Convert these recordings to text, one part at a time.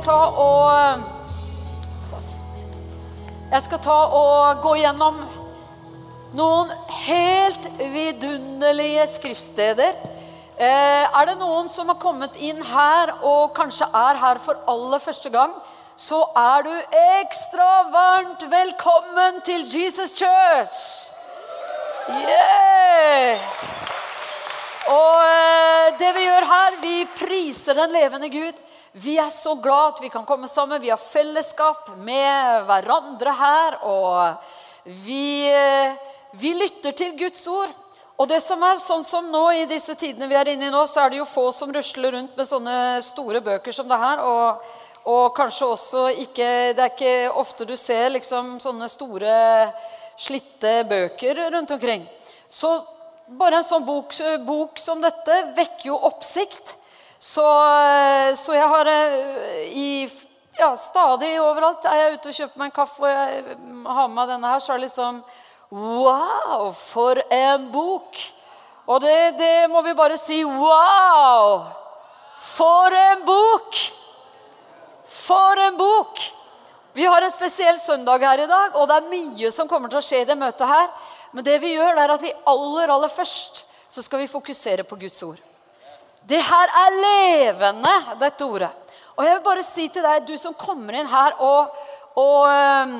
ta og Jeg skal ta og gå gjennom noen helt vidunderlige skriftsteder. Eh, er det noen som har kommet inn her og kanskje er her for aller første gang, så er du ekstra varmt velkommen til Jesus Church. Yes! Og eh, det vi gjør her, vi priser den levende Gud. Vi er så glad at vi kan komme sammen. Vi har fellesskap med hverandre her. Og vi, vi lytter til Guds ord. Og det som er sånn som nå I disse tidene vi er inne i nå, så er det jo få som rusler rundt med sånne store bøker som det her. Og, og kanskje også ikke Det er ikke ofte du ser liksom sånne store, slitte bøker rundt omkring. Så bare en sånn bok, bok som dette vekker jo oppsikt. Så, så jeg har eh, i ja, stadig overalt er jeg ute og kjøper meg en kaffe og jeg har med meg denne her, så er det liksom Wow, for en bok! Og det, det må vi bare si wow! For en bok! For en bok! Vi har en spesiell søndag her i dag, og det er mye som kommer til å skje i det møtet her. Men det vi gjør, det er at vi aller, aller først så skal vi fokusere på Guds ord. Det her er levende, dette ordet. Og jeg vil bare si til deg, du som kommer inn her og, og,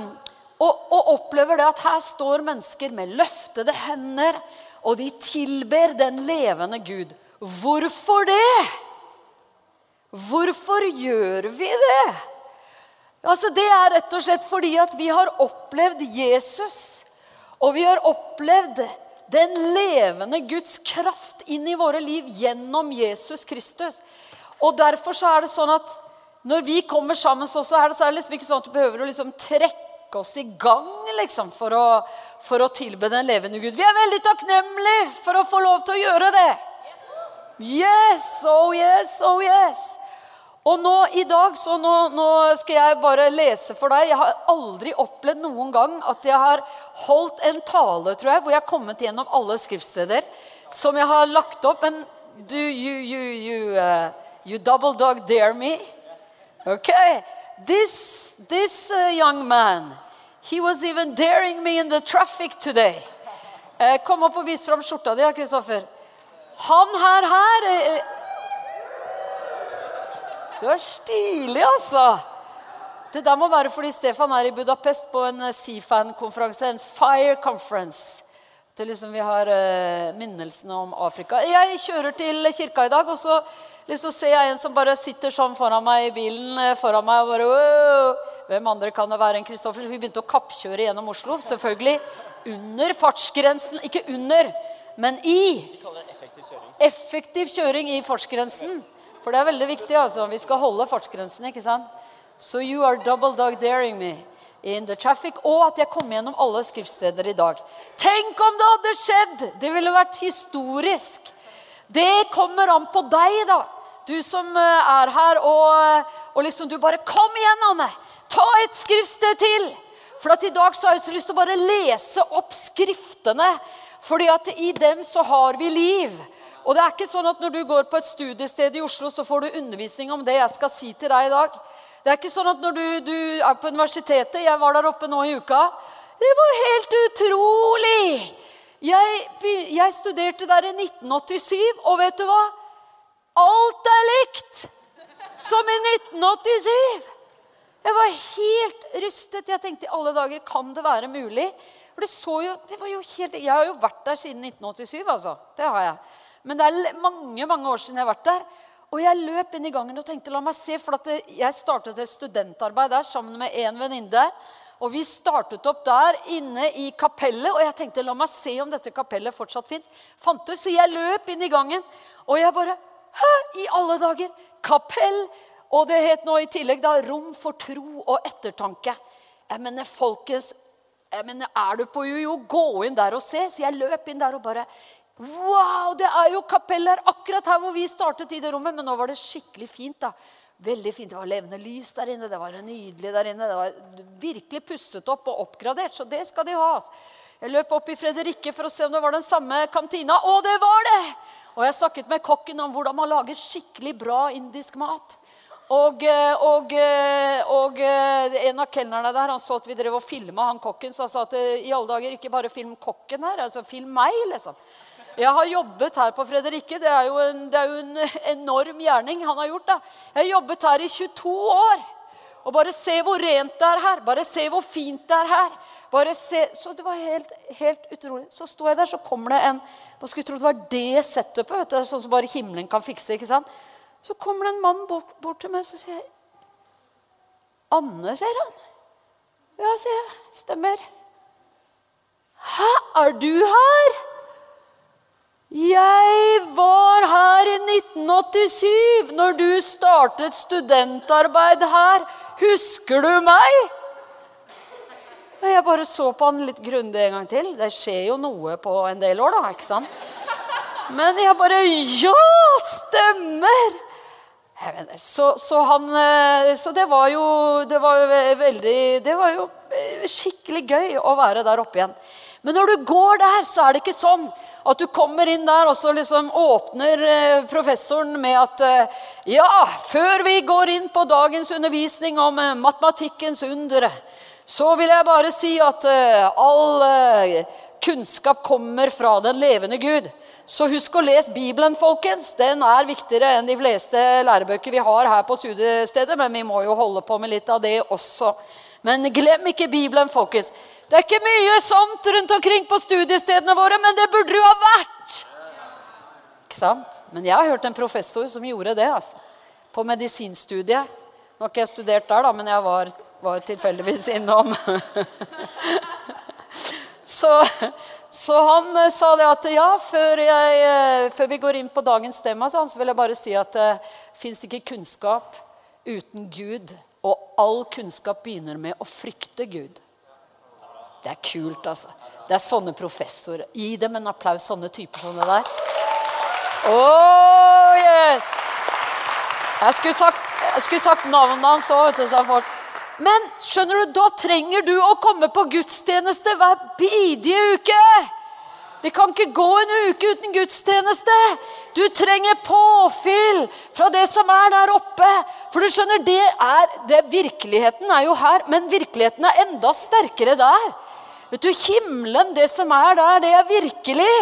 og, og opplever det at her står mennesker med løftede hender, og de tilber den levende Gud. Hvorfor det? Hvorfor gjør vi det? Altså, det er rett og slett fordi at vi har opplevd Jesus. Og vi har opplevd den levende Guds kraft inn i våre liv gjennom Jesus Kristus. Og Derfor så er det sånn at når vi kommer sammen, så, er det, så er det liksom ikke sånn at du behøver å liksom trekke oss i gang liksom, for, å, for å tilbe den levende Gud. Vi er veldig takknemlige for å få lov til å gjøre det. Yes, oh yes, oh yes. Og nå i dag så nå, nå, skal jeg bare lese for deg. Jeg har aldri opplevd noen gang at jeg har holdt en tale tror jeg, hvor jeg har kommet gjennom alle skriftsteder som jeg har lagt opp. Men do you, you, you, uh, you double dog dare me? Ok. This, this uh, young man, he was even daring me in the traffic today. Uh, kom opp og vis fram skjorta di, Kristoffer. Han her her eh, du er stilig, altså! Det der må være fordi Stefan er i Budapest på en Seafan-konferanse, en Fire Conference. Til liksom Vi har uh, minnelsene om Afrika. Jeg kjører til kirka i dag, og så liksom ser jeg en som bare sitter sånn foran meg i bilen. Eh, foran meg og bare, Åh! Hvem andre kan det være enn Kristoffer? Vi begynte å kappkjøre gjennom Oslo. Selvfølgelig under fartsgrensen. Ikke under, men i. Effektiv kjøring. effektiv kjøring i fartsgrensen. For det er veldig viktig. altså. Vi skal holde fartsgrensen. ikke sant? So you are double dog daring me in the traffic. Og at jeg kom gjennom alle skriftsteder i dag. Tenk om det hadde skjedd! Det ville vært historisk. Det kommer an på deg, da. Du som eh, er her og, og liksom du bare Kom igjen, Anne! Ta et skriftsted til! For at i dag så har jeg så lyst til å bare lese opp skriftene. fordi at i dem så har vi liv. Og det er ikke sånn at når du går på et studiested i Oslo, så får du undervisning om det jeg skal si til deg i dag. Det er ikke sånn at når du, du er på universitetet Jeg var der oppe nå i uka. Det var helt utrolig! Jeg, jeg studerte der i 1987, og vet du hva? Alt er likt som i 1987! Jeg var helt rystet. Jeg tenkte i alle dager, kan det være mulig? For det så jo, det var jo helt, Jeg har jo vært der siden 1987, altså. Det har jeg. Men det er mange mange år siden jeg har vært der. Og jeg løp inn i gangen og tenkte la meg se, for jeg startet et studentarbeid der sammen med en venninne. Og vi startet opp der inne i kapellet, og jeg tenkte la meg se om dette kapellet fortsatt fantes. Så jeg løp inn i gangen, og jeg bare Hæ, i alle dager! Kapell! Og det het nå i tillegg da Rom for tro og ettertanke. Jeg mener, folkens jeg mener, Er du på UiO, gå inn der og se. Så jeg løp inn der og bare Wow, det er jo kapell her akkurat her hvor vi startet i det rommet. Men nå var det skikkelig fint. da. Veldig fint. Det var levende lys der inne. Det var nydelig der inne. Det var virkelig pusset opp og oppgradert. Så det skal de ha. Jeg løp opp i Fredrikke for å se om det var den samme kantina. Og det var det! Og jeg snakket med kokken om hvordan man lager skikkelig bra indisk mat. Og, eh, og, eh, og, en av kelnerne der han så at vi drev og filma han kokken, så han sa at i alle dager, ikke bare film kokken her, altså film meg, liksom. Jeg har jobbet her på Fredrikke. Det er jo en, er jo en enorm gjerning han har gjort. da. Jeg har jobbet her i 22 år. Og bare se hvor rent det er her. Bare se hvor fint det er her. Bare se. Så det var helt, helt utrolig. Så sto jeg der, så kommer det en Man skulle tro det var det setupet. vet du, Sånn som bare himmelen kan fikse. ikke sant? Så kommer det en mann bort, bort til meg så sier jeg, 'Anne', sier han. 'Ja', sier jeg. 'Stemmer'. 'Hæ, er du her?' Jeg var her i 1987, når du startet studentarbeid her. Husker du meg? Jeg bare så på han litt grundig en gang til. Det skjer jo noe på en del år, da. ikke sant? Men jeg bare Ja, stemmer! Så, så, han, eh, så det var jo det var jo veldig Det var jo skikkelig gøy å være der oppe igjen. Men når du går der, så er det ikke sånn at du kommer inn der, og så liksom åpner eh, professoren med at eh, Ja, før vi går inn på dagens undervisning om eh, matematikkens under, så vil jeg bare si at all kunnskap kommer fra den levende Gud. Så husk å lese Bibelen, folkens. Den er viktigere enn de fleste lærebøker vi har her på studiestedet, men vi må jo holde på med litt av det også. Men glem ikke Bibelen, folkens. Det er ikke mye sånt rundt omkring på studiestedene våre, men det burde jo ha vært! Ikke sant? Men jeg har hørt en professor som gjorde det. altså. På medisinstudiet. Nå har ikke jeg studert der, da, men jeg var, var tilfeldigvis innom. så, så, han eh, sa det at ja, før, jeg, eh, før, vi går inn på dagens tema, så vil jeg bare si at det uh, fins ikke kunnskap uten Gud. Og all kunnskap begynner med å frykte Gud. Det er kult, altså. Det er sånne professorer. Gi dem en applaus, sånne typer som det der. Oh, yes! Jeg skulle sagt, jeg skulle sagt navnet hans òg, sa folk. Men skjønner du, da trenger du å komme på gudstjeneste hver bidige uke. Det kan ikke gå en uke uten gudstjeneste. Du trenger påfyll fra det som er der oppe. For du skjønner, det er, det, Virkeligheten er jo her, men virkeligheten er enda sterkere der. Vet du, Himmelen, det som er der, det er virkelig.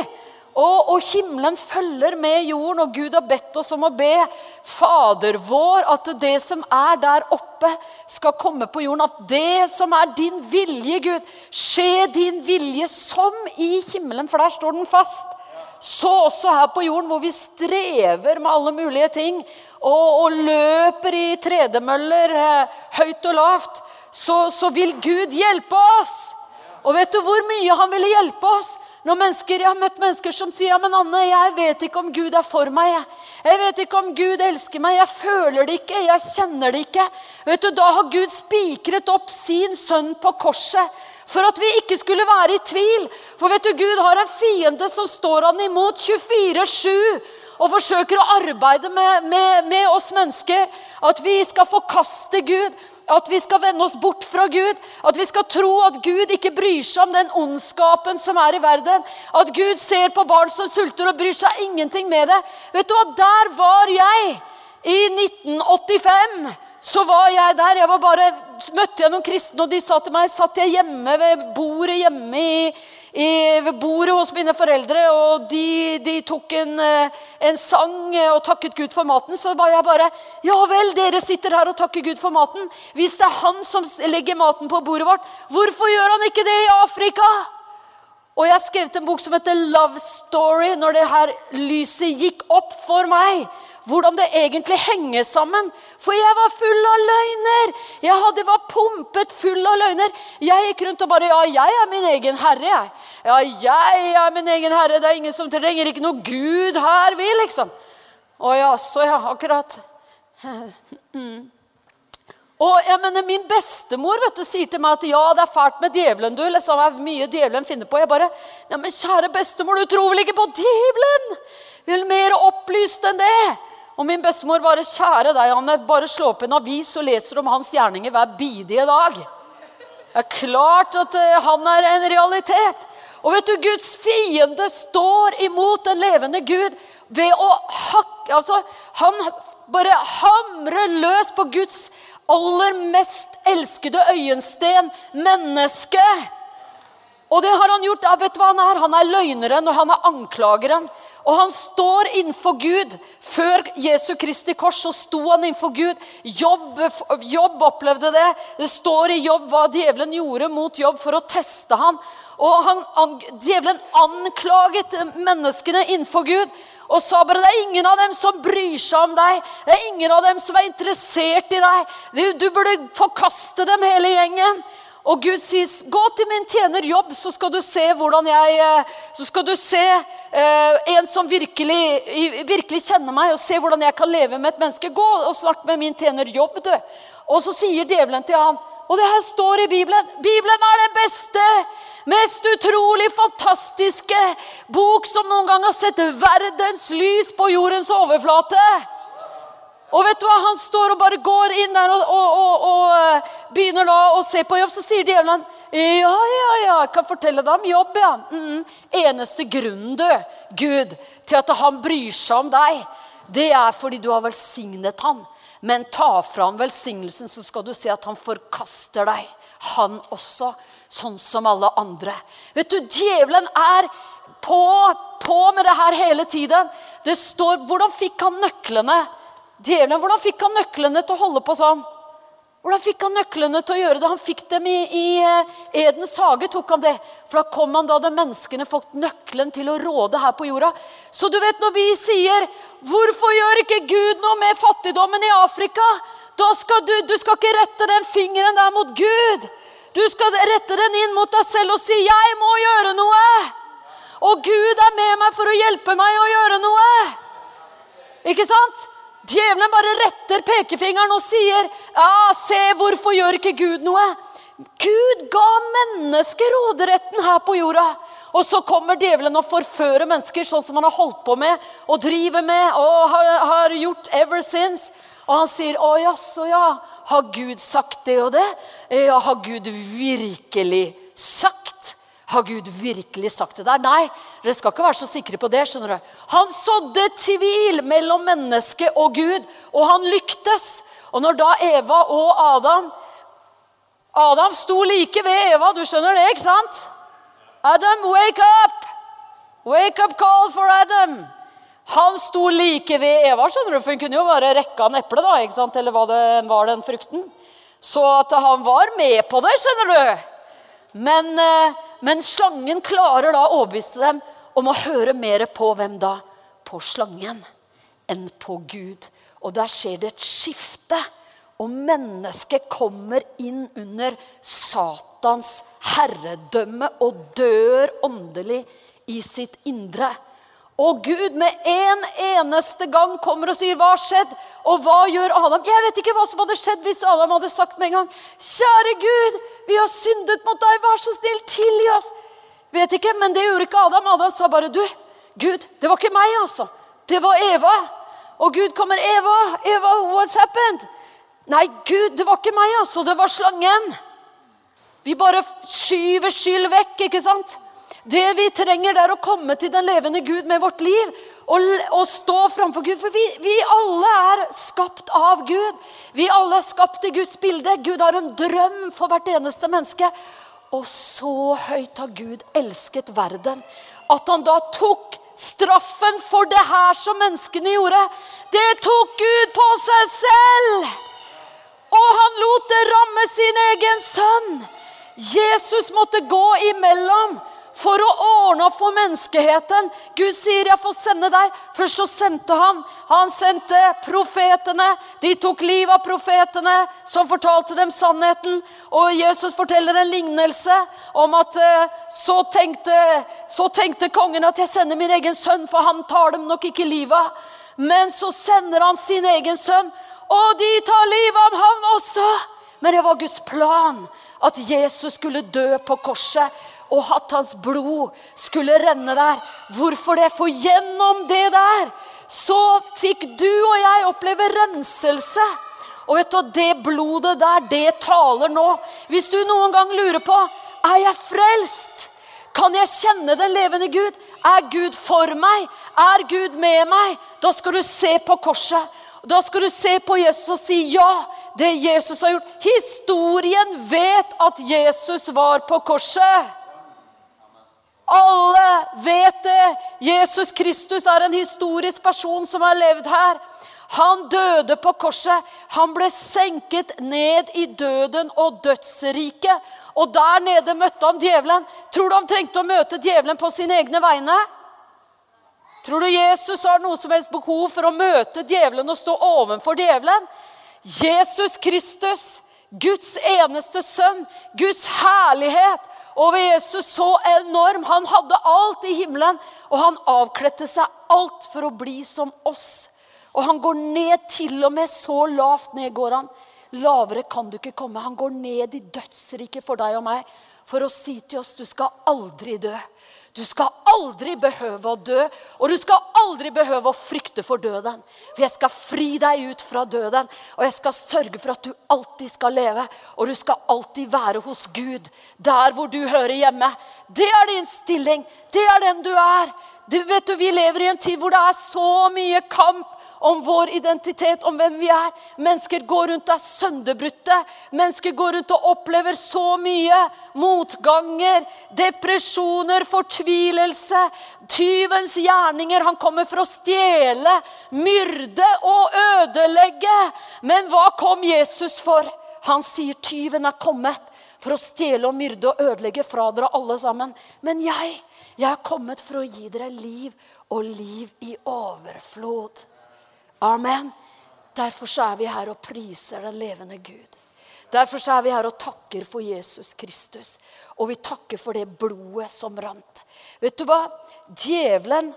Og, og, himmelen følger med jorden, og Gud har bedt oss om å be Fader vår at det som er der oppe, skal komme på jorden. At det som er din vilje, Gud, skje din vilje som i himmelen, for der står den fast. Så også her på jorden, hvor vi strever med alle mulige ting og, og løper i tredemøller eh, høyt og lavt, så, så vil Gud hjelpe oss. Og vet du hvor mye han ville hjelpe oss? Når mennesker, Jeg har møtt mennesker som sier ja, men Anne, jeg vet ikke om Gud er for meg. Jeg. jeg vet ikke om Gud elsker meg. Jeg føler det ikke. Jeg kjenner det ikke. Vet du, Da har Gud spikret opp sin sønn på korset for at vi ikke skulle være i tvil. For vet du, Gud har en fiende som står han imot 24-7 og forsøker å arbeide med, med, med oss mennesker. At vi skal forkaste Gud. At vi skal vende oss bort fra Gud. At vi skal tro at Gud ikke bryr seg om den ondskapen som er i verden. At Gud ser på barn som sulter og bryr seg ingenting med det. Vet du hva, Der var jeg i 1985. Så var jeg der. Jeg var bare, møtte jeg noen kristne, og de sa til meg Satt jeg hjemme ved bordet hjemme i i, ved bordet hos mine foreldre, og de, de tok en, eh, en, sang eh, og takket Gud for maten, så var jeg bare Ja vel, dere sitter her og takker Gud for maten. Hvis det er han som legger maten på bordet vårt, hvorfor gjør han ikke det i Afrika? Og jeg skrev en bok som heter 'Love Story', når det her lyset gikk opp for meg hvordan det egentlig henger sammen. For jeg var full av løgner! Jeg hadde var pumpet full av løgner. Jeg gikk rundt og bare Ja, jeg er min egen herre, jeg. Ja, jeg er min egen herre. Det er ingen som trenger ikke noe Gud her, vi, liksom. Å ja, så ja, akkurat. Og jeg mener, Min bestemor vet du, sier til meg at ja, det er fælt med djevelen. du, liksom, det er mye djevelen finner på. Jeg bare, ja, men kjære bestemor, du tror vel ikke på djevelen? Vi er mer opplyst enn det. Og min bestemor bare Kjære deg, Anne, bare slå opp en avis og leser om hans gjerninger hver bidige dag. Det er klart at uh, han er en realitet. Og vet du, Guds fiende står imot den levende Gud ved å hakke altså, Han bare hamrer løs på Guds aller mest elskede øyensten, mennesket. Og det har han gjort. Ja, vet du hva Han er Han er løgneren og han er anklageren. Og han står innenfor Gud. Før Jesu Kristi kors så sto han innenfor Gud. Jobb, jobb opplevde det. Det står i Jobb hva djevelen gjorde mot Jobb for å teste han. Og han, han, Djevelen anklaget menneskene innenfor Gud og sa bare det er ingen av dem som bryr seg om deg. Det er ingen av dem som er interessert i deg. Du, du burde forkaste dem, hele gjengen. Og Gud sier, 'Gå til min tjener Jobb, så skal du se hvordan jeg eh, Så skal du se eh, en som virkelig, virkelig, kjenner meg, og se hvordan jeg kan leve med et menneske. Gå og snakk med min tjener Jobb, du. Og så sier djevelen til han, og det her står i Bibelen Bibelen er den beste, mest utrolig fantastiske bok som noen gang har sett verdens lys på jordens overflate. Og vet du hva? Han står og bare går inn der og, og, og, og eh, begynner da å se på jobb. Så sier djevelen ja, ja, ja, kan fortelle deg om jobb. ja. Mm. Eneste grunnen, du, Gud, til at han bryr seg om deg, det er fordi du har velsignet han. Men ta fra han velsignelsen, så skal du se at han forkaster deg. Han også. Sånn som alle andre. Vet du, djevelen er på, på med det her hele tiden. Det står Hvordan fikk han nøklene? Djevelen, hvordan fikk han nøklene til å holde på sånn? Hvordan fikk han nøklene til å gjøre det? Han fikk dem i, i eh, Edens hage. tok han det. For da kom han da de menneskene fått nøkkelen til å råde her på jorda. Så du vet når vi sier 'Hvorfor gjør ikke Gud noe med fattigdommen i Afrika?' Da skal du, du skal ikke rette den fingeren der mot Gud. Du skal rette den inn mot deg selv og si 'Jeg må gjøre noe'. Og Gud er med meg for å hjelpe meg å gjøre noe. Ikke sant? Djevelen bare retter pekefingeren og sier, ja, 'Se, hvorfor gjør ikke Gud noe?' Gud ga mennesker råderetten her på jorda. Og så kommer djevelen og forfører mennesker sånn som han har holdt på med og driver med og har, har gjort ever since. Og han sier, 'Å jaså, ja. Har Gud sagt det og det?' Ja, har Gud virkelig sagt har Gud virkelig sagt det der? Nei, dere skal ikke være så sikre på det. skjønner du. Han sådde tvil mellom menneske og Gud, og han lyktes. Og når da Eva og Adam Adam sto like ved Eva, du skjønner det, ikke sant? Adam, wake up! Wake up call for Adam. Han sto like ved Eva, skjønner du, for hun kunne jo bare rekke han eplet, da, ikke sant? eller hva det var, den frukten. Så at han var med på det, skjønner du. Men eh, men slangen klarer da å overbevise dem om å høre mer på hvem da? På slangen enn på Gud. Og der skjer det et skifte. Og mennesket kommer inn under Satans herredømme og dør åndelig i sitt indre. Og Gud med en eneste gang kommer og sier, 'Hva har skjedd?' Og hva gjør Adam? Jeg vet ikke hva som hadde skjedd hvis Adam hadde sagt med en gang, 'Kjære Gud, vi har syndet mot deg. Vær så snill, tilgi oss.' Vet ikke, Men det gjorde ikke Adam. Adam sa bare, 'Du, Gud, det var ikke meg, altså. Det var Eva.' Og Gud kommer, 'Eva, Eva, what's happened?' Nei, Gud, det var ikke meg, altså. Det var slangen. Vi bare skyver skyld vekk, ikke sant? Det vi trenger, det er å komme til den levende Gud med vårt liv og, og stå framfor Gud. For vi, vi, alle er skapt av Gud. Vi alle er skapt i Guds bilde. Gud har en drøm for hvert eneste menneske. Og så høyt har Gud elsket verden at han da tok straffen for det her som menneskene gjorde. Det tok Gud på seg selv! Og han lot det ramme sin egen sønn. Jesus måtte gå imellom for å ordne opp for menneskeheten. Gud sier, 'Jeg får sende deg.' Først så sendte han. Han sendte profetene. De tok livet av profetene, som fortalte dem sannheten. Og Jesus forteller en lignelse om at eh, så tenkte, så tenkte kongen at 'jeg sender min egen sønn', for han tar dem nok ikke livet av. Men så sender han sin egen sønn, og de tar livet av ham også. Men det var Guds plan at Jesus skulle dø på korset og at hans blod skulle renne der. Hvorfor det? For gjennom det der så fikk du og jeg oppleve renselse. Og vet du, det blodet der, det taler nå. Hvis du noen gang lurer på er jeg frelst, Kan jeg kjenne den levende Gud? Er Gud for meg? Er Gud med meg? Da skal du se på korset. Da skal du se på Jesus og si ja, det Jesus har gjort. Historien vet at Jesus var på korset. Alle vet det. Jesus Kristus er en historisk person som har levd her. Han døde på korset. Han ble senket ned i døden og dødsriket. Og der nede møtte han djevelen. Tror du han trengte å møte djevelen på sine egne vegne? Tror du Jesus har noe som helst behov for å møte djevelen og stå ovenfor djevelen? Jesus Kristus, Guds eneste sønn, Guds herlighet over Jesus så enorm. Han hadde alt i himmelen, og han avkledte seg alt for å bli som oss. Og han går ned, til og med så lavt ned går han. Lavere kan du ikke komme. Han går ned i dødsriket for deg og meg for å si til oss du skal aldri dø. Du skal aldri behøve å dø, og du skal aldri behøve å frykte for døden. For jeg skal fri deg ut fra døden, og jeg skal sørge for at du alltid skal leve. Og du skal alltid være hos Gud, der hvor du hører hjemme. Det er din stilling. Det er den du er. Du vet du, Vi lever i en tid hvor det er så mye kamp om vår identitet, om hvem vi er. Mennesker går rundt og er sønderbrutte. Mennesker går rundt og opplever så mye. Motganger, depresjoner, fortvilelse. Tyvens gjerninger. Han kommer for å stjele, myrde og ødelegge. Men hva kom Jesus for? Han sier tyven er kommet for å stjele og myrde og ødelegge fra dere alle sammen. Men jeg, jeg er kommet for å gi dere liv og liv i overflod. Amen. Derfor så er vi her og priser den levende Gud. Derfor så er vi her og takker for Jesus Kristus. Og vi takker for det blodet som rant. Vet du hva? Djevelen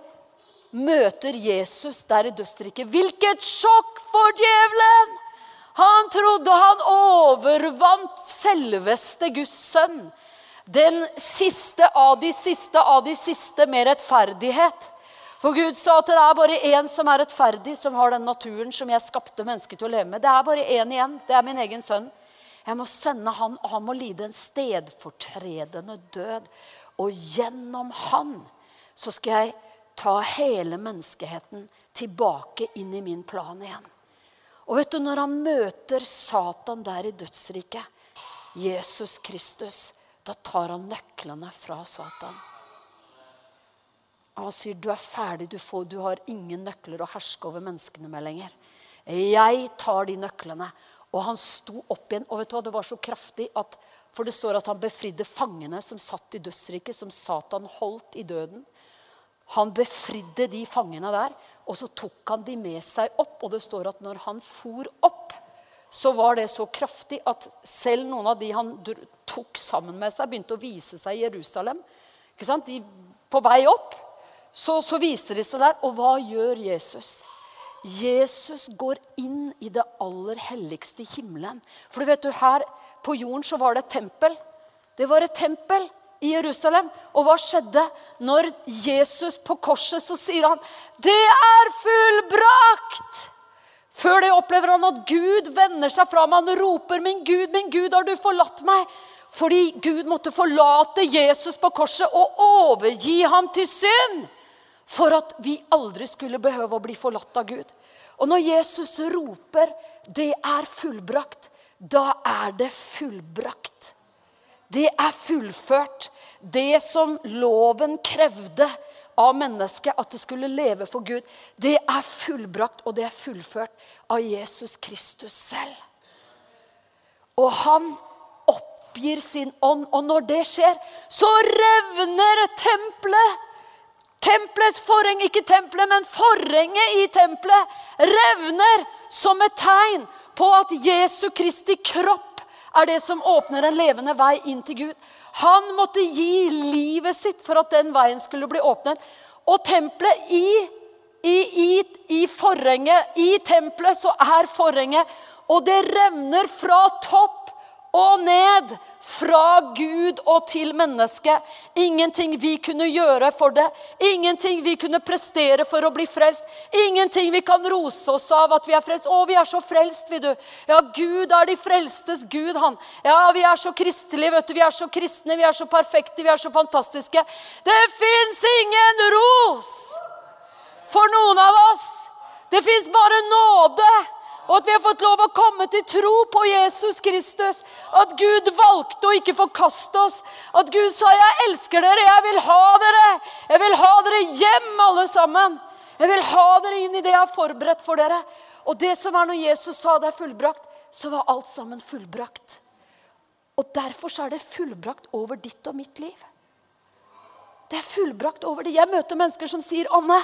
møter Jesus der i dødsriket. Hvilket sjokk for djevelen! Han trodde han overvant selveste Guds sønn. Den siste av de siste av de siste med rettferdighet. For Gud sa at det er bare én som er rettferdig, som har den naturen som jeg skapte mennesker til å leve med. Det er bare én igjen. Det er min egen sønn. Jeg må sende han, og han må lide en stedfortredende død. Og gjennom han så skal jeg ta hele menneskeheten tilbake inn i min plan igjen. Og vet du, når han møter Satan der i dødsriket, Jesus Kristus, da tar han nøklene fra Satan. Og sier, 'Du er ferdig. Du, får, du har ingen nøkler å herske over menneskene med lenger.' Jeg tar de nøklene. Og han sto opp igjen. Og vet du hva, det var så kraftig at For det står at han befridde fangene som satt i dødsriket, som Satan holdt i døden. Han befridde de fangene der, og så tok han de med seg opp. Og det står at når han for opp, så var det så kraftig at selv noen av de han tok sammen med seg, begynte å vise seg i Jerusalem. De på vei opp så, så viser de seg der. Og hva gjør Jesus? Jesus går inn i det aller helligste i himmelen. For du vet du, her på jorden så var det et tempel. Det var et tempel i Jerusalem. Og hva skjedde? Når Jesus på korset så sier han 'Det er fullbrakt'. Før det opplever han at Gud vender seg fra ham. Han roper 'Min Gud, min Gud, har du forlatt meg?' Fordi Gud måtte forlate Jesus på korset og overgi ham til synd for at vi aldri skulle behøve å bli forlatt av Gud. Og når Jesus roper 'Det er fullbrakt', da er det fullbrakt. Det er fullført. Det som loven krevde av mennesket, at det skulle leve for Gud, det er fullbrakt, og det er fullført av Jesus Kristus selv. Og han oppgir sin ånd, og når det skjer, så revner tempelet. Tempelets forheng, ikke tempelet, men forhenget i tempelet, revner som et tegn på at Jesu Kristi kropp er det som åpner en levende vei inn til Gud. Han måtte gi livet sitt for at den veien skulle bli åpnet. Og tempelet i, i, i, i forhenget, i tempelet, så er forhenget, og det revner fra topp og ned fra Gud og til mennesket. Ingenting vi kunne gjøre for det. Ingenting vi kunne prestere for å bli frelst. Ingenting vi kan rose oss av at vi er frelst. Å, vi er så frelst, vi, du. Ja, Gud er de frelstes Gud, han. Ja, vi er så kristelige, vet du. Vi er så kristne, vi er så perfekte, vi er så fantastiske. Det fins ingen ros for noen av oss. Det fins bare nåde. Og at vi har fått lov å komme til tro på Jesus Kristus. At Gud valgte å ikke forkaste oss. At Gud sa 'Jeg elsker dere, jeg vil ha dere'. Jeg vil ha dere hjem, alle sammen. Jeg vil ha dere inn i det jeg har forberedt for dere. Og det som er når Jesus sa det er fullbrakt, så var alt sammen fullbrakt. Og derfor er det fullbrakt over ditt og mitt liv. Det er fullbrakt over det. Jeg møter mennesker som sier, 'Anne,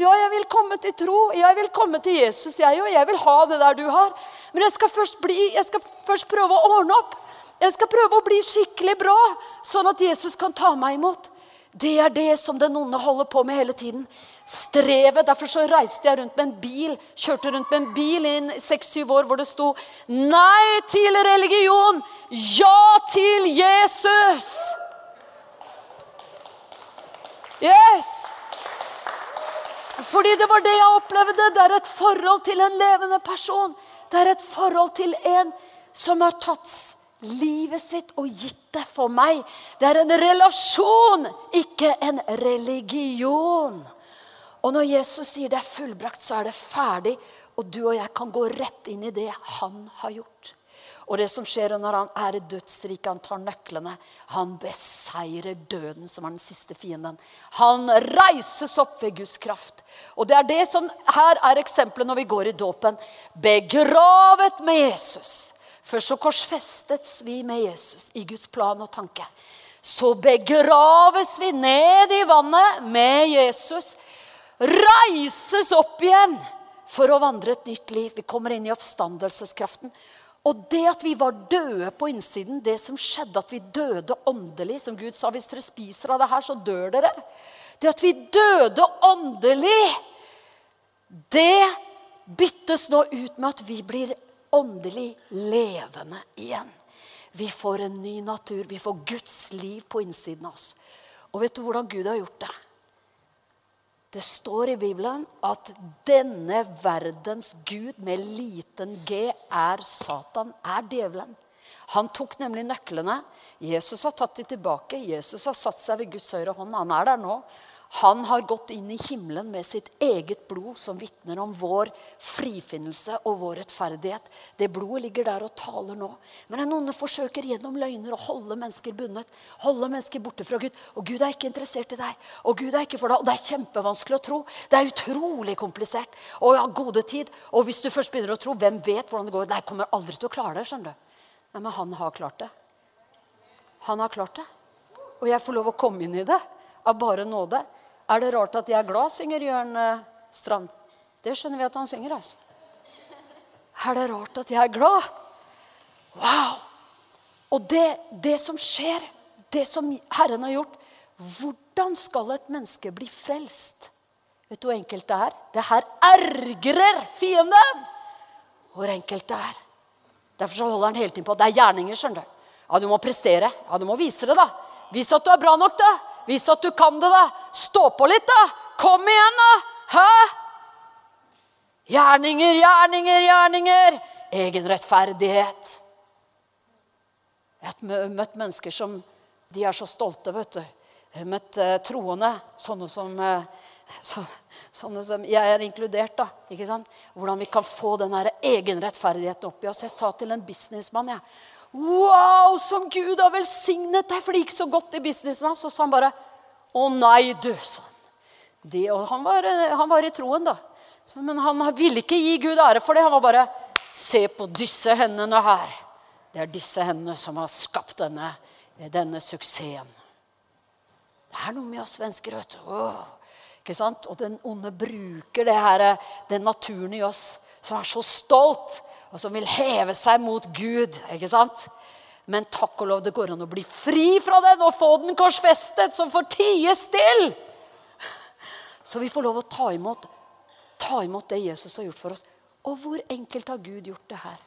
ja, jeg vil komme til tro. Jeg vil komme til Jesus, jeg og jeg vil ha det der du har.' Men jeg skal bli, jeg skal først prøve å ordne opp. Jeg skal prøve å bli skikkelig bra, sånn at Jesus kan ta meg imot. Det er det som den onde holder på med hele tiden. Strevet. Derfor så reiste jeg rundt med en bil, kjørte rundt med en bil i seks-syv år hvor det sto 'Nei til religion, ja til Jesus'. Yes! Fordi det var det jeg opplevde. Det er et forhold til en levende person. Det er et forhold til en som har tatt livet sitt og gitt det for meg. Det er en relasjon, ikke en religion. Og når Jesus sier det er fullbrakt, så er det ferdig. Og du og jeg kan gå rett inn i det han har gjort. Og det som skjer når han er i dødsriket, han tar nøklene. Han beseirer døden, som er den siste fienden. Han reises opp ved Guds kraft. Og det er det som her er eksempelet når vi går i dåpen. Begravet med Jesus. Først så korsfestes vi med Jesus i Guds plan og tanke. Så begraves vi ned i vannet med Jesus. Reises opp igjen for å vandre et nytt liv. Vi kommer inn i oppstandelseskraften. Og det at vi var døde på innsiden, det som skjedde, at vi døde åndelig Som Gud sa, hvis dere spiser av det her, så dør dere. Det at vi døde åndelig, det byttes nå ut med at vi blir åndelig levende igjen. Vi får en ny natur. Vi får Guds liv på innsiden av oss. Og vet du hvordan Gud har gjort det? Det står i Bibelen at denne verdens gud med liten g er Satan, er djevelen. Han tok nemlig nøklene. Jesus har tatt dem tilbake. Jesus har satt seg ved Guds høyre hånd. Han er der nå. Han har gått inn i himmelen med sitt eget blod, som vitner om vår frifinnelse og vår rettferdighet. Det blodet ligger der og taler nå. Men den onde forsøker gjennom løgner å holde mennesker bundet. Holde mennesker borte fra Gud. Og Gud er ikke interessert i deg. Og Gud er ikke for deg. Og det er kjempevanskelig å tro. Det er utrolig komplisert. Og ja, gode tid. Og hvis du først begynner å tro, hvem vet hvordan det går? Nei, kommer aldri til å klare det. skjønner du. Nei, Men han har klart det. Han har klart det. Og jeg får lov å komme inn i det av bare nåde. Er det rart at jeg er glad, synger Jørn eh, Strand. Det skjønner vi at han synger. altså. Er det rart at jeg er glad? Wow! Og det, det som skjer, det som Herren har gjort Hvordan skal et menneske bli frelst? Vet du hvor enkelt det er? Det her ergrer fienden! Hvor enkelt det er. Derfor holder han hele tiden på. Det er gjerninger. skjønner du. Ja, Du må prestere. Ja, Du må vise det, da. Vis at du er bra nok, da. Vis at du kan det, da. Stå på litt, da. Kom igjen, da. Hæ? Gjerninger, gjerninger, gjerninger. Egen rettferdighet. Jeg har møtt mennesker som de er så stolte, vet du. Jeg har møtt eh, troende, sånne som, eh, så, sånne som Jeg er inkludert, da. ikke sant? Hvordan vi kan få den egenrettferdigheten opp i oss. Jeg sa til en businessmann jeg, Wow, som Gud har velsignet deg! For det gikk så godt i businessen hans. Så sa han bare Å nei, du, sånn. Det, og han var, han var, i troen, da. Men han ville ikke gi Gud ære for det. Han var bare Se på disse hendene her. Det er disse hendene som har skapt denne, denne suksessen. Det er noe med oss svensker, vet du. Åh, ikke sant? Og den onde bruker det her, den naturen i oss som er så stolt og som vil heve seg mot Gud. ikke sant? Men takk og lov, det går an å bli fri fra den og få den korsfestet, som får tie still. Så vi får lov å ta imot, ta imot det Jesus har gjort for oss. Og hvor enkelt har Gud gjort det her?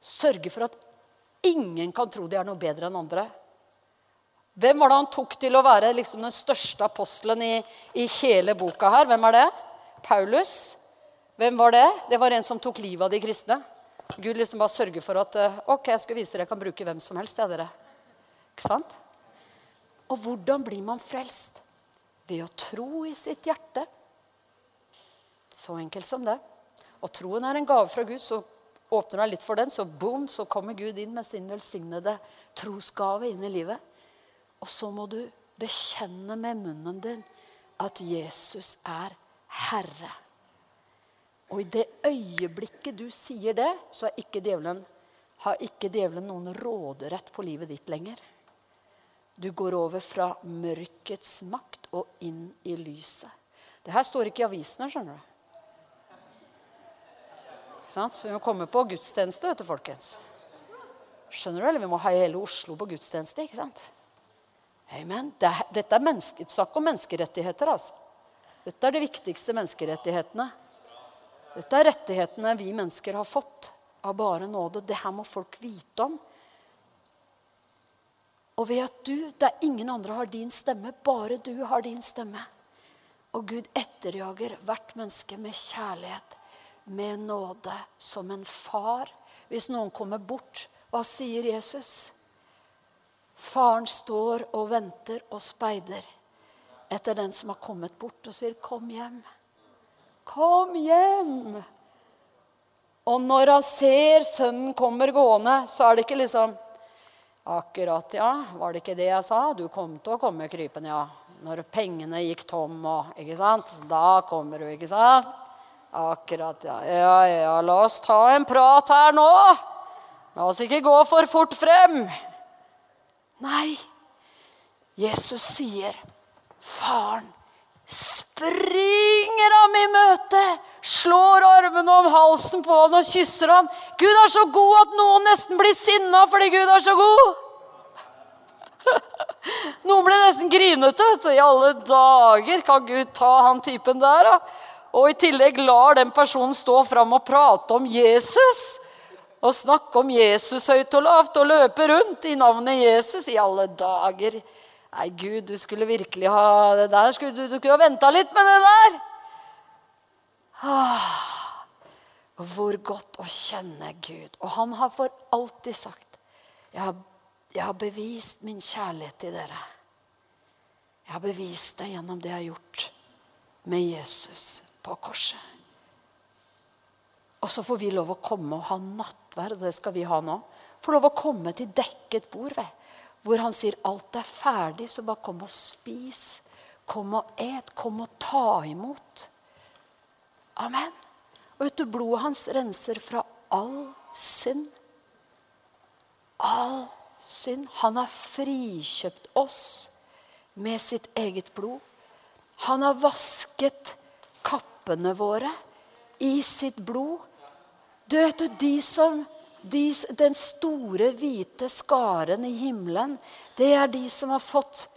Sørge for at ingen kan tro de er noe bedre enn andre. Hvem var det han tok til å være liksom den største apostelen i, i hele boka her? Hvem er det? Paulus. Hvem var det? Det var en som tok livet av de kristne. Gud liksom bare sørger for at eh, ok, jeg skal vise dere jeg kan bruke hvem som helst. Ja, dere. Ikke sant? Og hvordan blir man frelst? Ved å tro i sitt hjerte. Så enkelt som det. Og troen er en gave fra Gud, så åpner du litt for den, så boom, så kommer Gud inn med sin velsignede trosgave inn i livet. Og så må du bekjenne med munnen din at Jesus er Herre. Og i det øyeblikket du sier det, så ikke djevelen, har ikke djevelen noen råderett på livet ditt lenger. Du går over fra mørkets makt og inn i lyset. Det her står ikke i avisene, skjønner du. Så vi må komme på gudstjeneste, vet du, folkens. Skjønner du? Eller vi må ha hele Oslo på gudstjeneste. ikke sant? Amen. Dette er menneske, snakk om menneskerettigheter. altså. Dette er de viktigste menneskerettighetene. Dette er rettighetene vi mennesker har fått av bare nåde. Det her må folk vite om. Og ved at du, der ingen andre har din stemme, bare du har din stemme. Og Gud etterjager hvert menneske med kjærlighet, med nåde, som en far. Hvis noen kommer bort, hva sier Jesus? Faren står og venter og speider etter den som har kommet bort, og sier, 'Kom hjem. Kom hjem.' Og når han ser sønnen kommer gående, så er det ikke liksom Akkurat, ja. Var det ikke det jeg sa? Du kom til å komme krypende, ja. Når pengene gikk tom og Ikke sant? Da kommer du, ikke sant? Akkurat, ja. Ja, ja, la oss ta en prat her nå. La oss ikke gå for fort frem. Nei. Jesus sier, 'Faren springer ham i møte, slår armene om halsen på han og kysser ham. Gud er så god at noen nesten blir sinna fordi Gud er så god. Noen blir nesten grinete. vet du. I alle dager kan Gud ta han typen der. Og i tillegg lar den personen stå fram og prate om Jesus og snakke om Jesus høyt og lavt og løpe rundt i navnet Jesus i alle dager. Nei, Gud, du skulle virkelig ha det der. Skulle, du, du skulle ha venta litt med det der. Ah, hvor godt å kjenne Gud. Og han har for alltid sagt jeg har, jeg har bevist min kjærlighet til dere. Jeg har bevist det gjennom det jeg har gjort med Jesus på korset. Og så får vi lov å komme og ha nattverd, og det skal vi ha nå. Få lov å komme til dekket bord, ved, hvor han sier alt er ferdig, så bare kom og spis. Kom og et. Kom og ta imot. Amen. Og vet du, blodet hans renser fra all synd. All synd. Han har frikjøpt oss med sitt eget blod. Han har vasket kappene våre i sitt blod. Du vet du, de som, de, Den store, hvite skaren i himmelen, det er de som har fått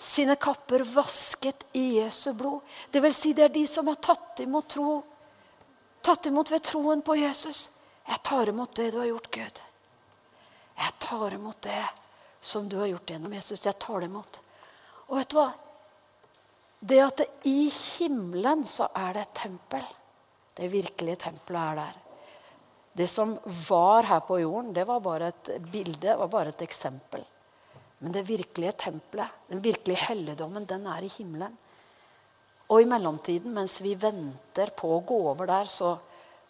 sine kapper vasket i Jesu blod. Det vil si, det er de som har tatt imot tro. Tatt imot ved troen på Jesus. Jeg tar imot det du har gjort, Gud. Jeg tar imot det som du har gjort gjennom Jesus. Jeg tar det imot. Og vet du hva? Det at det i himmelen så er det et tempel. Det virkelige tempelet er der. Det som var her på jorden, det var bare et bilde, var bare et eksempel. Men det virkelige tempelet, den virkelige helligdommen, den er i himmelen. Og i mellomtiden, mens vi venter på å gå over der, så,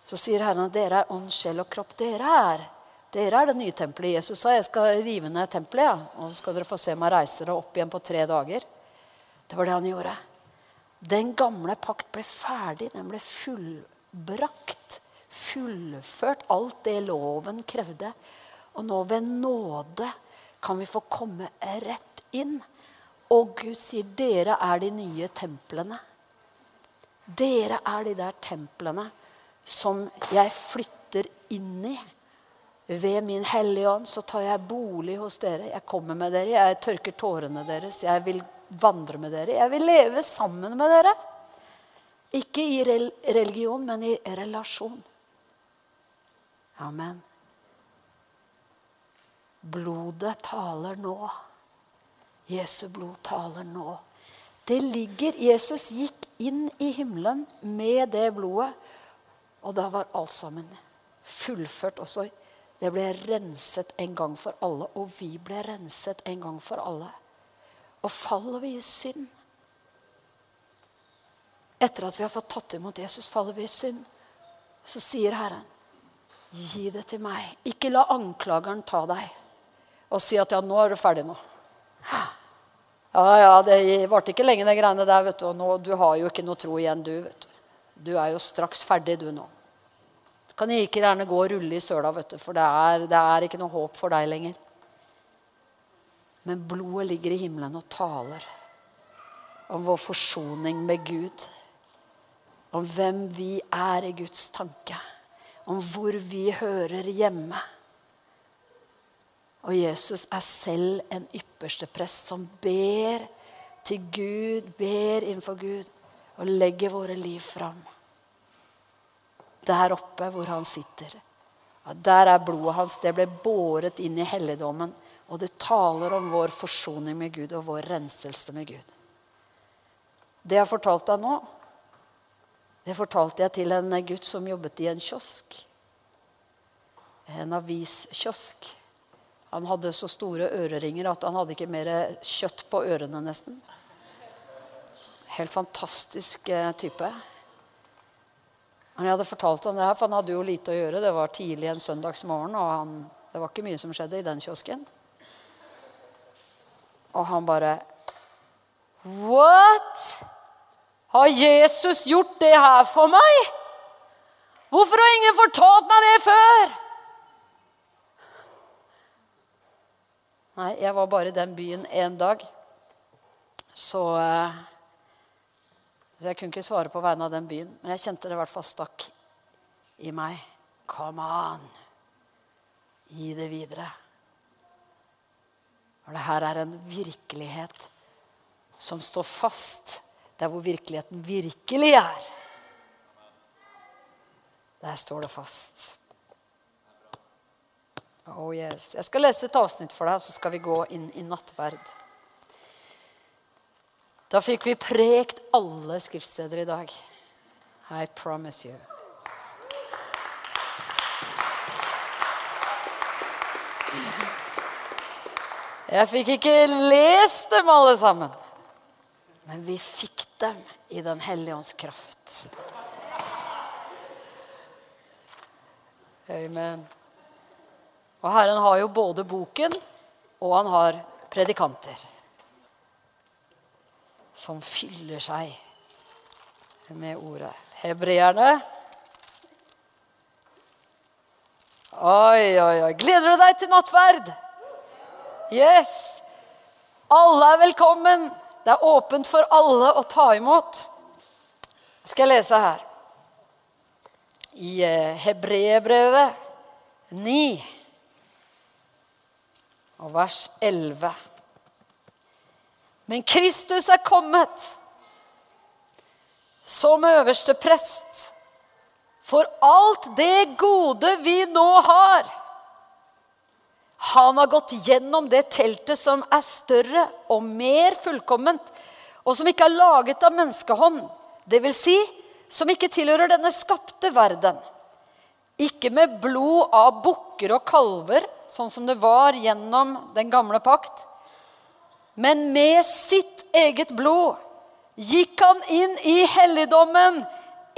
så sier Herren at dere er ånd, sjel og kropp. Dere er dere er det nye tempelet. Jesus sa jeg skal rive ned tempelet. Ja. Og så skal dere få se meg reise det opp igjen på tre dager. Det var det han gjorde. Den gamle pakt ble ferdig. Den ble fullbrakt fullført alt det loven krevde. Og nå ved nåde kan vi få komme rett inn. Og Gud sier, 'Dere er de nye templene'. Dere er de der templene som jeg flytter inn i. Ved min Hellige Ånd så tar jeg bolig hos dere. Jeg kommer med dere, jeg tørker tårene deres. Jeg vil vandre med dere. Jeg vil leve sammen med dere. Ikke i religion, men i relasjon. Amen. Blodet taler nå. Jesu blod taler nå. Det ligger Jesus gikk inn i himmelen med det blodet, og da var alt sammen fullført også. Det ble renset en gang for alle, og vi ble renset en gang for alle. Og faller vi i synd Etter at vi har fått tatt imot Jesus, faller vi i synd. Så sier Herren, gi det til meg. Ikke la anklageren ta deg og si at ja, nå er du ferdig nå. Ja, ja, det varte ikke lenge, de greiene der. vet du. Og nå, du har jo ikke noe tro igjen, du. vet Du Du er jo straks ferdig, du nå. Du kan ikke gjerne gå og rulle i søla, vet du, for det er, det er ikke noe håp for deg lenger. Men blodet ligger i himmelen og taler om vår forsoning med Gud. Om hvem vi er i Guds tanke. Om hvor vi hører hjemme. Og Jesus er selv en ypperste prest som ber til Gud, ber innenfor Gud og legger våre liv fram. Der oppe hvor han sitter. Og der er blodet hans. Det ble båret inn i helligdommen. Og det taler om vår forsoning med Gud og vår renselse med Gud. Det jeg har fortalt deg nå, det fortalte jeg til en gutt som jobbet i en kiosk. En aviskiosk. Han hadde så store øreringer at han hadde ikke mer kjøtt på ørene, nesten. Helt fantastisk eh, type. Men jeg hadde fortalt ham det her, for han hadde jo lite å gjøre. Det var tidlig en søndagsmorgen, og han, det var ikke mye som skjedde i den kiosken. Og han bare What? Har Jesus gjort det her for meg? Hvorfor har ingen fortalt meg det før? Nei, jeg var bare i den byen én dag. Så, eh, så jeg kunne ikke svare på vegne av den byen. Men jeg kjente det i hvert fall stakk i meg. Come on! Gi det videre. For det her er en virkelighet som står fast der hvor virkeligheten virkelig er. Der står det fast. Oh yes. Jeg skal lese et avsnitt for deg, så skal vi gå inn i nattverd. Da fikk vi prekt alle skriftsteder i dag. I promise you. Jeg fikk ikke lest dem alle sammen. Men vi fikk dem i Den hellige ånds kraft. Amen. Og Herren har jo både boken, og han har predikanter. Som fyller seg med ordet. Hebreerne. Oi, oi, oi. Gleder du deg til nattverd? Yes! Alle er velkommen. Det er åpent for alle å ta imot. Skal jeg lese her. I eh, Hebreerbrevet 9 og vers 11. Men Kristus er kommet som øverste prest for alt det gode vi nå har. Han har gått gjennom det teltet som er større og mer fullkomment, og som ikke er laget av menneskehånd. Vil si, som ikke tilhører denne skapte verden. Ikke med blod av bukker og kalver, sånn som det var gjennom den gamle pakt. Men med sitt eget blod gikk han inn i helligdommen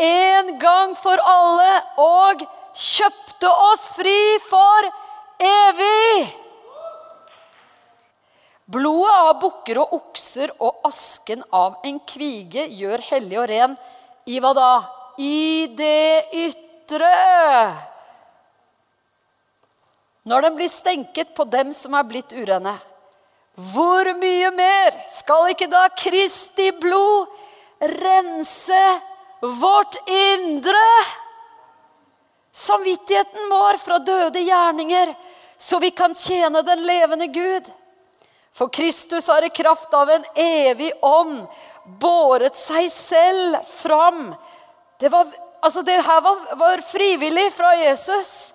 en gang for alle og kjøpte oss fri for evig. Blodet av bukker og okser og asken av en kvige gjør hellig og ren i hva da? I det ytre. Når den blir stenket på dem som er blitt urene. Hvor mye mer skal ikke da Kristi blod rense vårt indre? Samvittigheten vår fra døde gjerninger så vi kan tjene den levende Gud. For Kristus har i kraft av en evig ånd båret seg selv fram. Det, var, altså det her var, var frivillig fra Jesus.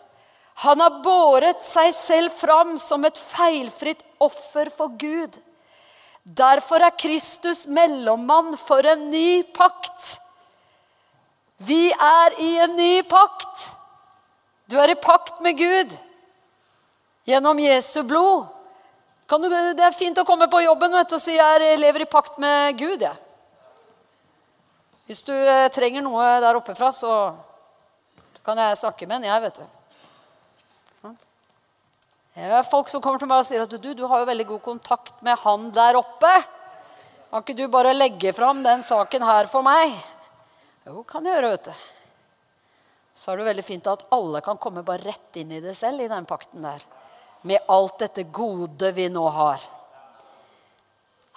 Han har båret seg selv fram som et feilfritt offer for Gud. Derfor er Kristus mellommann for en ny pakt. Vi er i en ny pakt. Du er i pakt med Gud gjennom Jesu blod. Du, det er fint å komme på jobben vet, og si jeg lever i pakt med Gud. Ja. Hvis du eh, trenger noe der oppe fra, så kan jeg snakke med en, jeg, vet du. Det er folk som kommer til meg og sier at du, du har jo veldig god kontakt med han der oppe. Kan ikke du bare legge fram den saken her for meg? Jo, kan jeg gjøre, vet du. Så er det veldig fint at alle kan komme bare rett inn i det selv i den pakten der. Med alt dette gode vi nå har.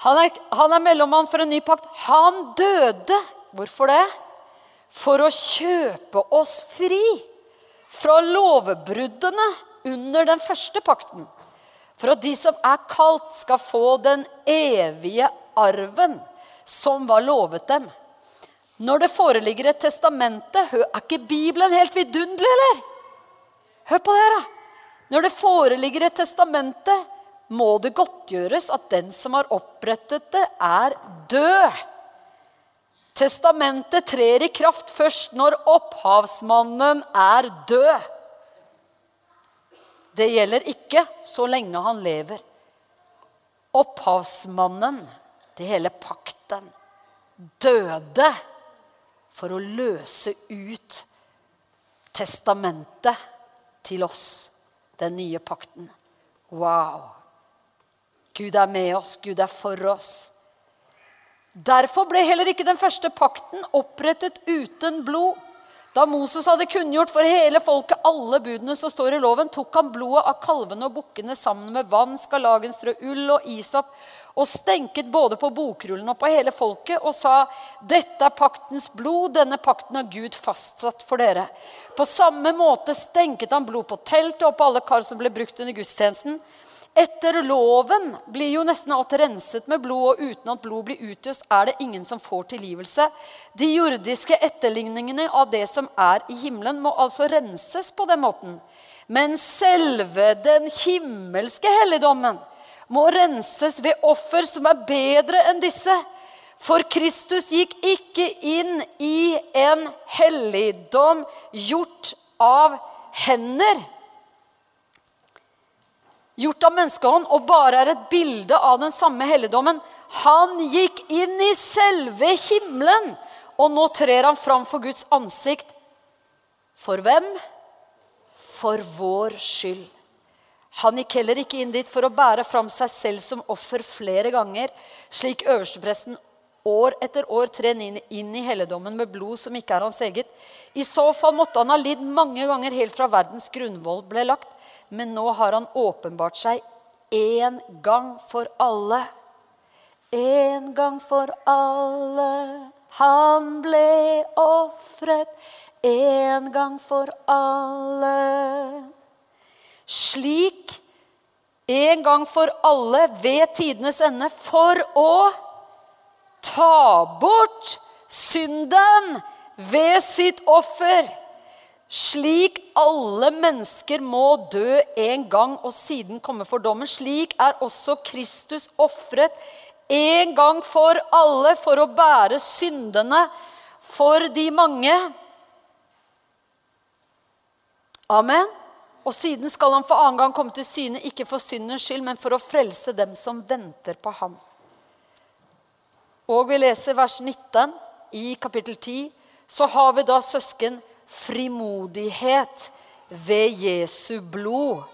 Han er, han er mellommann for en ny pakt. Han døde. Hvorfor det? For å kjøpe oss fri fra lovbruddene under den første pakten. For at de som er kalt, skal få den evige arven som var lovet dem. Når det foreligger et testamente Er ikke Bibelen helt vidunderlig, eller? Hør på det her, da. Når det foreligger et testamente, må det godtgjøres at den som har opprettet det, er død. Testamentet trer i kraft først når opphavsmannen er død. Det gjelder ikke så lenge han lever. Opphavsmannen, det hele pakten, døde for å løse ut testamentet til oss, den nye pakten. Wow! Gud er med oss, Gud er for oss. Derfor ble heller ikke den første pakten opprettet uten blod. Da Moses hadde kunngjort for hele folket alle budene som står i loven, tok han blodet av kalvene og bukkene sammen med vann, skarlagenstrø, ull og isop og stenket både på bokrullen og på hele folket og sa, 'Dette er paktens blod, denne pakten har Gud fastsatt for dere.' På samme måte stenket han blod på teltet og på alle kar som ble brukt under gudstjenesten. Etter loven blir jo nesten alt renset med blod, og uten at blod blir utøst, er det ingen som får tilgivelse. De jordiske etterligningene av det som er i himmelen, må altså renses på den måten. Men selve den himmelske helligdommen må renses ved offer som er bedre enn disse. For Kristus gikk ikke inn i en helligdom gjort av hender gjort av menneskehånd, og bare er et bilde av den samme helligdommen. Han gikk inn i selve himmelen, og nå trer han fram for Guds ansikt. For hvem? For vår skyld. Han gikk heller ikke inn dit for å bære fram seg selv som offer flere ganger, slik øverstepresten år etter år trer inn i helligdommen med blod som ikke er hans eget. I så fall måtte han ha lidd mange ganger helt fra verdens grunnvoll ble lagt men nå har han åpenbart seg én gang for alle. En gang for alle han ble ofret. En gang for alle. Slik en gang for alle ved tidenes ende for å ta bort synden ved sitt offer slik alle mennesker må dø en gang og siden komme for dommen, slik er også Kristus ofret en gang for alle for å bære syndene for de mange. Amen. Og siden skal han for annen gang komme til syne, ikke for syndens skyld, men for å frelse dem som venter på ham. Og vi leser vers 19 i kapittel 10. Så har vi da søsken frimodighet ved Jesu blod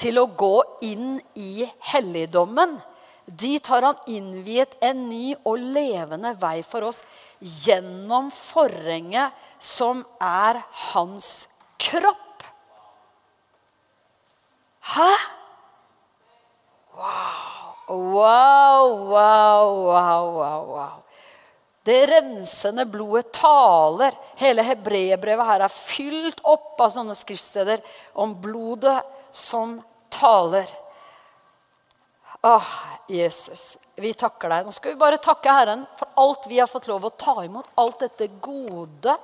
til å gå inn i helligdommen. Dit har han innviet en ny og levende vei for oss gjennom forhenget som er hans kropp. Hæ? Wow, wow, wow, wow, wow. wow. Det rensende blodet taler. Hele hebreerbrevet her er fylt opp av sånne skriftsteder om blodet som taler. Åh, Jesus, vi takker deg. Nå skal vi bare takke Herren for alt vi har fått lov å ta imot. Alt dette gode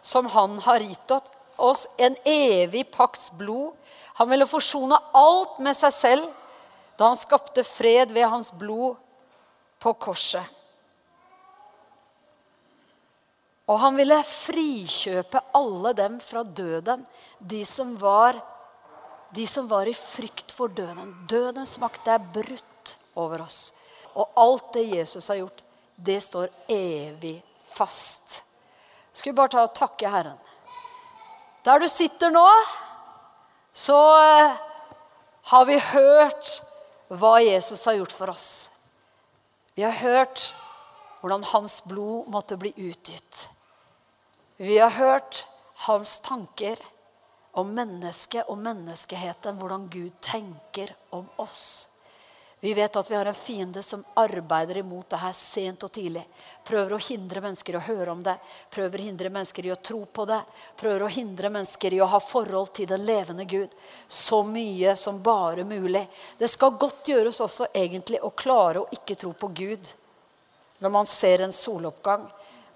som Han har gitt oss en evig pakts blod. Han ville forsone alt med seg selv da han skapte fred ved hans blod på korset. Og han ville frikjøpe alle dem fra døden, de som var, de som var i frykt for døden. Dødens makt er brutt over oss. Og alt det Jesus har gjort, det står evig fast. Skal vi bare ta og takke Herren. Der du sitter nå, så eh, har vi hørt hva Jesus har gjort for oss. Vi har hørt hvordan hans blod måtte bli utgitt. Vi har hørt hans tanker om mennesket og menneskeheten, hvordan Gud tenker om oss. Vi vet at vi har en fiende som arbeider imot det her sent og tidlig. Prøver å hindre mennesker i å høre om det, prøver å hindre mennesker i å tro på det. Prøver å hindre mennesker i å ha forhold til den levende Gud så mye som bare mulig. Det skal godt gjøres også egentlig å klare å ikke tro på Gud når man ser en soloppgang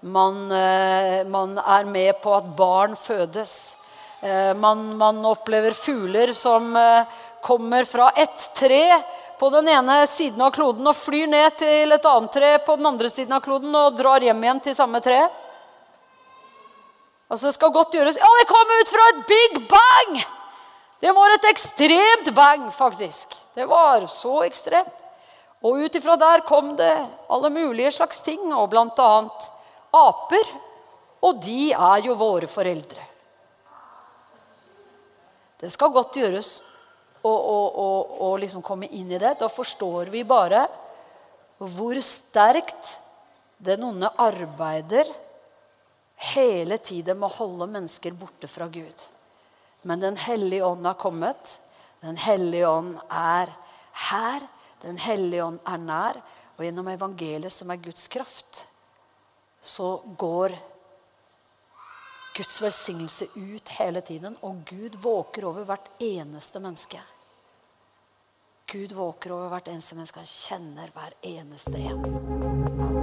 man, eh, man, er med på at barn fødes. Eh, man, man opplever fugler som eh, kommer fra ett tre på den ene siden av kloden og flyr ned til et annet tre på den andre siden av kloden og drar hjem igjen til samme tre. Altså det skal godt gjøres Ja, det kom ut fra et big bang! Det var et ekstremt bang, faktisk. Det var så ekstremt. Og ut ifra der kom det alle mulige slags ting, og annet aper, og de er jo våre foreldre. Det skal godt gjøres og, og å liksom komme inn i det. Da forstår vi bare hvor sterkt den onde arbeider hele tiden med å holde mennesker borte fra Gud. Men Den hellige ånd har kommet. Den hellige ånd er her. Den hellige ånd er nær. Og gjennom evangeliet, som er Guds kraft, så går Guds velsignelse ut hele tiden, og Gud våker over hvert eneste menneske. Gud våker over hvert eneste menneske. Han kjenner hver eneste en.